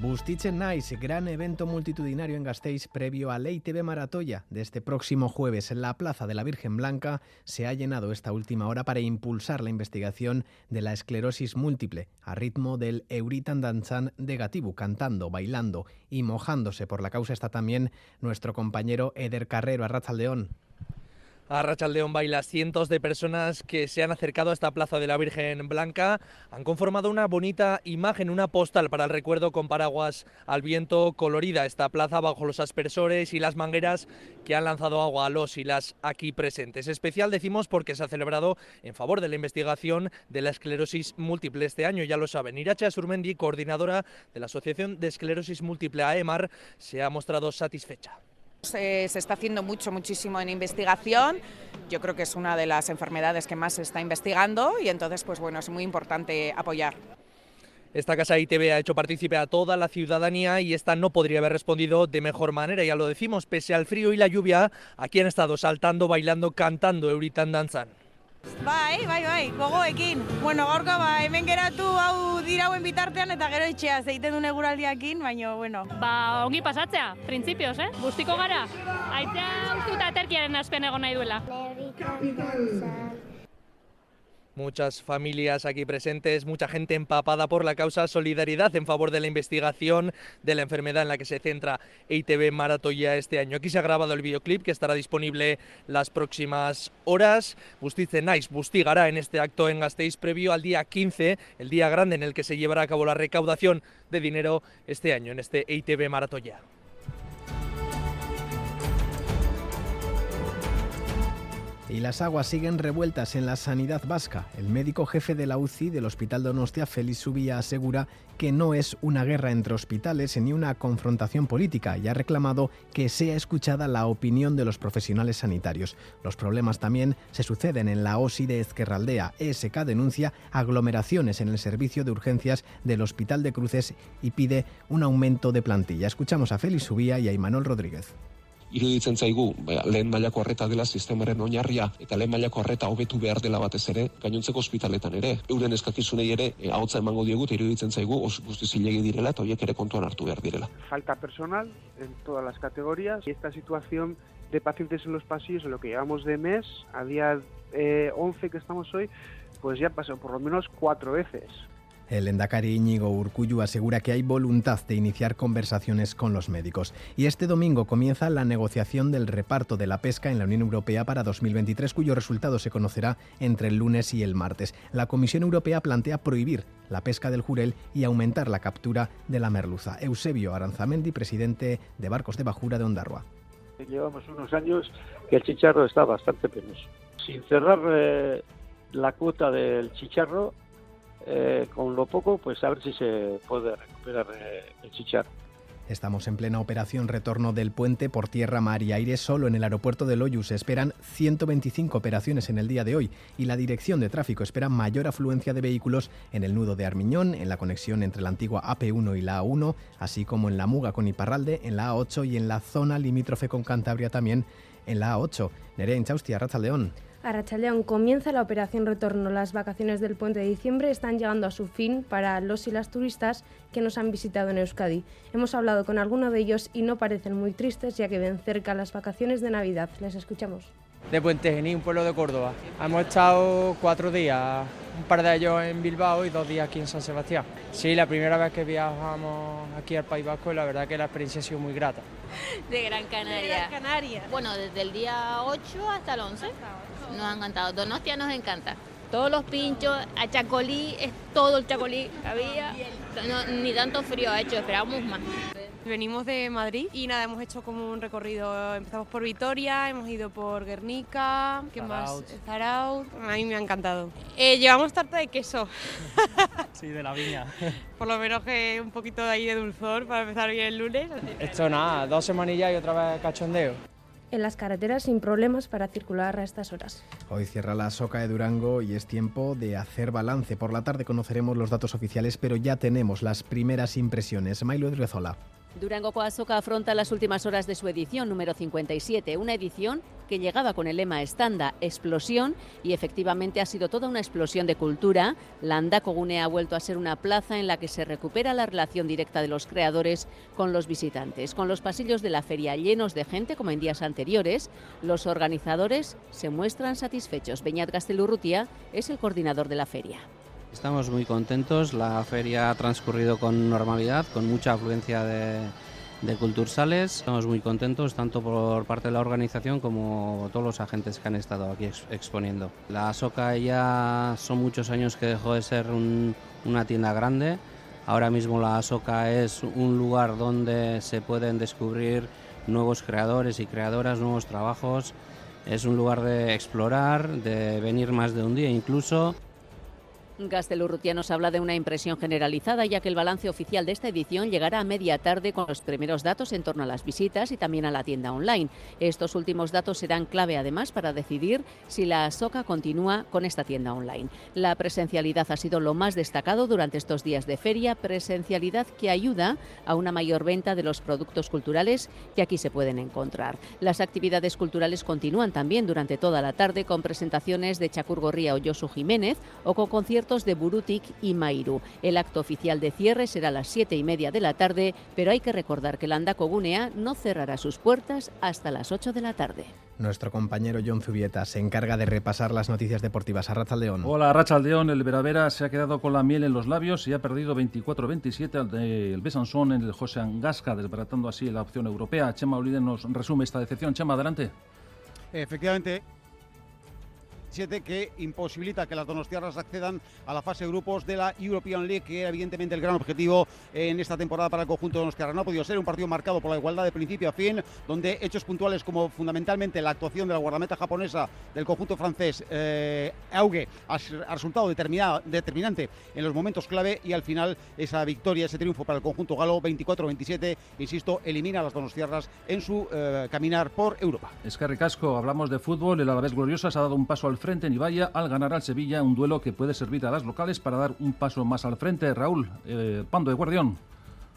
Bustiche Nice, gran evento multitudinario en Gasteiz previo a Ley TV Maratoya de este próximo jueves en la Plaza de la Virgen Blanca, se ha llenado esta última hora para impulsar la investigación de la esclerosis múltiple a ritmo del Euritan Danzan de Gatibu, cantando, bailando y mojándose por la causa está también nuestro compañero Eder Carrero, Arrachaldeón. A Rachaldeón Baila, cientos de personas que se han acercado a esta plaza de la Virgen Blanca han conformado una bonita imagen, una postal para el recuerdo con paraguas al viento colorida. Esta plaza bajo los aspersores y las mangueras que han lanzado agua a los y las aquí presentes. Especial decimos porque se ha celebrado en favor de la investigación de la esclerosis múltiple este año, ya lo saben. Iracha Surmendi, coordinadora de la Asociación de Esclerosis Múltiple AEMAR, se ha mostrado satisfecha. Se, está haciendo mucho, muchísimo en investigación. Yo creo que es una de las enfermedades que más se está investigando y entonces, pues bueno, es muy importante apoyar. Esta casa ITV ha hecho partícipe a toda la ciudadanía y esta no podría haber respondido de mejor manera, ya lo decimos, pese al frío y la lluvia, aquí han estado saltando, bailando, cantando Euritan Danzan. Bai, bai, bai, gogoekin. Bueno, gaurko ba, hemen geratu hau dirauen bitartean eta gero etxea zeiten duen eguraldiakin, baina, bueno. Ba, ongi pasatzea, printzipioz, eh? Gustiko gara, aitzea ustuta aterkiaren aspen egon nahi duela. Muchas familias aquí presentes, mucha gente empapada por la causa, solidaridad en favor de la investigación de la enfermedad en la que se centra EITV Maratoya este año. Aquí se ha grabado el videoclip que estará disponible las próximas horas. Bustice Nice bustigará en este acto en Gasteiz previo al día 15, el día grande en el que se llevará a cabo la recaudación de dinero este año en este EITV Maratoya. Y las aguas siguen revueltas en la sanidad vasca. El médico jefe de la UCI del Hospital Donostia, Félix Subía, asegura que no es una guerra entre hospitales ni una confrontación política y ha reclamado que sea escuchada la opinión de los profesionales sanitarios. Los problemas también se suceden en la OSI de Ezquerraldea. ESK denuncia aglomeraciones en el servicio de urgencias del Hospital de Cruces y pide un aumento de plantilla. Escuchamos a Félix Subía y a Imanol Rodríguez. Iruditzen zaigu lehen mailako arreta dela sistemaren oinarria eta lehen mailako arreta hobetu behar dela batez ere gainontzeko ospitaletan ere euren eskakizunei ere e, ahotza emango diegu eta iruditzen zaigu oso guzti zilegi direla eta horiek ere kontuan hartu behar direla. Falta personal en todas las categorías y esta situación de pacientes en los pasillos en lo que llevamos de mes, a día eh, 11 que estamos hoy, pues ya pasó por lo menos cuatro veces. El endacari Íñigo Urcullu asegura que hay voluntad de iniciar conversaciones con los médicos. Y este domingo comienza la negociación del reparto de la pesca en la Unión Europea para 2023, cuyo resultado se conocerá entre el lunes y el martes. La Comisión Europea plantea prohibir la pesca del jurel y aumentar la captura de la merluza. Eusebio Aranzamendi, presidente de Barcos de Bajura de Ondarroa. Llevamos unos años que el chicharro está bastante penoso. Sin cerrar eh, la cuota del chicharro, eh, con lo poco, pues a ver si se puede recuperar eh, el chicharro. Estamos en plena operación retorno del puente por tierra, mar y aire. Solo en el aeropuerto de Loyus se esperan 125 operaciones en el día de hoy y la dirección de tráfico espera mayor afluencia de vehículos en el nudo de Armiñón, en la conexión entre la antigua AP1 y la A1, así como en la Muga con Iparralde, en la A8 y en la zona limítrofe con Cantabria también en la A8. Nerea Inchaustia, Raza León. Arrachaleón comienza la operación retorno. Las vacaciones del puente de diciembre están llegando a su fin para los y las turistas que nos han visitado en Euskadi. Hemos hablado con algunos de ellos y no parecen muy tristes ya que ven cerca las vacaciones de Navidad. Les escuchamos. De Puente Genil, un pueblo de Córdoba. Hemos estado cuatro días, un par de ellos en Bilbao y dos días aquí en San Sebastián. Sí, la primera vez que viajamos aquí al País Vasco, la verdad que la experiencia ha sido muy grata. De Gran Canaria. De Gran Canaria. Bueno, desde el día 8 hasta el 11. Nos ha encantado. Donostia nos encanta. Todos los pinchos, a Chacolí, es todo el Chacolí que había. No, ni tanto frío ha hecho, esperábamos más. Venimos de Madrid y nada, hemos hecho como un recorrido. Empezamos por Vitoria, hemos ido por Guernica, ¿qué más? Zaraut. A mí me ha encantado. Eh, llevamos tarta de queso. sí, de la viña. por lo menos que un poquito de ahí de dulzor para empezar bien el lunes. Esto nada, dos semanillas y otra vez cachondeo. en las carreteras sin problemas para circular a estas horas. Hoy cierra la soca de Durango y es tiempo de hacer balance. Por la tarde conoceremos los datos oficiales, pero ya tenemos las primeras impresiones. Mailo Edrezola. Durango Coasoca afronta las últimas horas de su edición número 57, una edición que llegaba con el lema Estanda, explosión, y efectivamente ha sido toda una explosión de cultura. La ha vuelto a ser una plaza en la que se recupera la relación directa de los creadores con los visitantes. Con los pasillos de la feria llenos de gente, como en días anteriores, los organizadores se muestran satisfechos. Beñat Gastelurrutia es el coordinador de la feria. Estamos muy contentos, la feria ha transcurrido con normalidad, con mucha afluencia de, de cultursales. Estamos muy contentos tanto por parte de la organización como todos los agentes que han estado aquí exponiendo. La SOCA ya son muchos años que dejó de ser una tienda grande. Ahora mismo la SOCA es un lugar donde se pueden descubrir nuevos creadores y creadoras, nuevos trabajos. Es un lugar de explorar, de venir más de un día incluso. Gastelurrutia nos habla de una impresión generalizada, ya que el balance oficial de esta edición llegará a media tarde con los primeros datos en torno a las visitas y también a la tienda online. Estos últimos datos serán clave además para decidir si la SOCA continúa con esta tienda online. La presencialidad ha sido lo más destacado durante estos días de feria, presencialidad que ayuda a una mayor venta de los productos culturales que aquí se pueden encontrar. Las actividades culturales continúan también durante toda la tarde con presentaciones de Chacurgorría o Josu Jiménez o con conciertos de Burutik y Mairu. El acto oficial de cierre será a las siete y media de la tarde, pero hay que recordar que el Andaco Gunea no cerrará sus puertas hasta las 8 de la tarde. Nuestro compañero John Zubieta se encarga de repasar las noticias deportivas. A Rachaldeón. Hola, Rachaldeón. El Veravera se ha quedado con la miel en los labios y ha perdido 24-27 al del Besançon en el José Angasca, desbaratando así la opción europea. Chema Olide nos resume esta decepción. Chema, adelante. Efectivamente, que imposibilita que las donostiarras accedan a la fase de grupos de la European League, que era evidentemente el gran objetivo en esta temporada para el conjunto donostiarra. No ha podido ser un partido marcado por la igualdad de principio a fin, donde hechos puntuales como fundamentalmente la actuación de la guardameta japonesa del conjunto francés, eh, Auge, ha, resultado determinante en los momentos clave y al final esa victoria, ese triunfo para el conjunto galo, 24-27, insisto, elimina a las donostiarras en su eh, caminar por Europa. Es que ricasco, hablamos de fútbol, el Alavés Gloriosa se ha dado un paso al frente en Ibaya al ganar al Sevilla un duelo que puede servir a las locales para dar un paso más al frente. Raúl, eh, Pando de Guardión.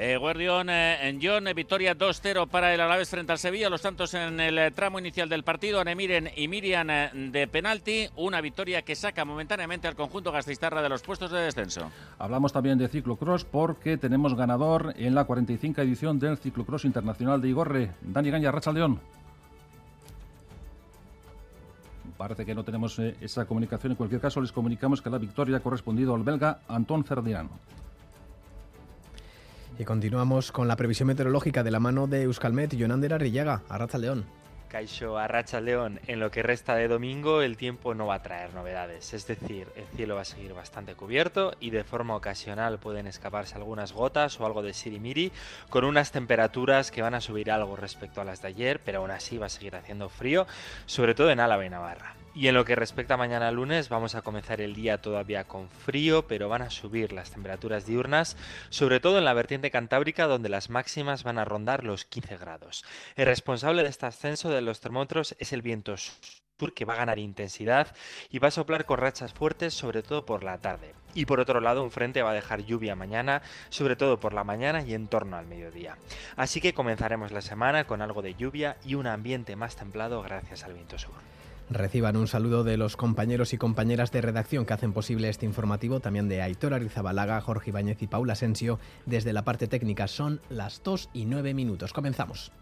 Eh, Guardión eh, en John, eh, victoria 2-0 para el Alavés frente al Sevilla. Los tantos en el eh, tramo inicial del partido, Anemiren y Miriam de penalti. Una victoria que saca momentáneamente al conjunto gastistarra de los puestos de descenso. Hablamos también de ciclocross porque tenemos ganador en la 45 edición del ciclocross internacional de Igorre. Dani Gaña, Racha León parece que no tenemos eh, esa comunicación. En cualquier caso, les comunicamos que la victoria ha correspondido al belga Anton Ferdinand. Y continuamos con la previsión meteorológica de la mano de Euskalmet y Jonander Arrillaga, Arraza León. Caixo Arracha León, en lo que resta de domingo el tiempo no va a traer novedades, es decir, el cielo va a seguir bastante cubierto y de forma ocasional pueden escaparse algunas gotas o algo de sirimiri con unas temperaturas que van a subir algo respecto a las de ayer, pero aún así va a seguir haciendo frío, sobre todo en Álava y Navarra. Y en lo que respecta a mañana lunes, vamos a comenzar el día todavía con frío, pero van a subir las temperaturas diurnas, sobre todo en la vertiente cantábrica, donde las máximas van a rondar los 15 grados. El responsable de este ascenso de los termómetros es el viento sur que va a ganar intensidad y va a soplar con rachas fuertes, sobre todo por la tarde. Y por otro lado, un frente va a dejar lluvia mañana, sobre todo por la mañana y en torno al mediodía. Así que comenzaremos la semana con algo de lluvia y un ambiente más templado gracias al viento sur. Reciban un saludo de los compañeros y compañeras de redacción que hacen posible este informativo, también de Aitor Arizabalaga, Jorge Ibáñez y Paula Asensio. Desde la parte técnica son las 2 y 9 minutos. Comenzamos.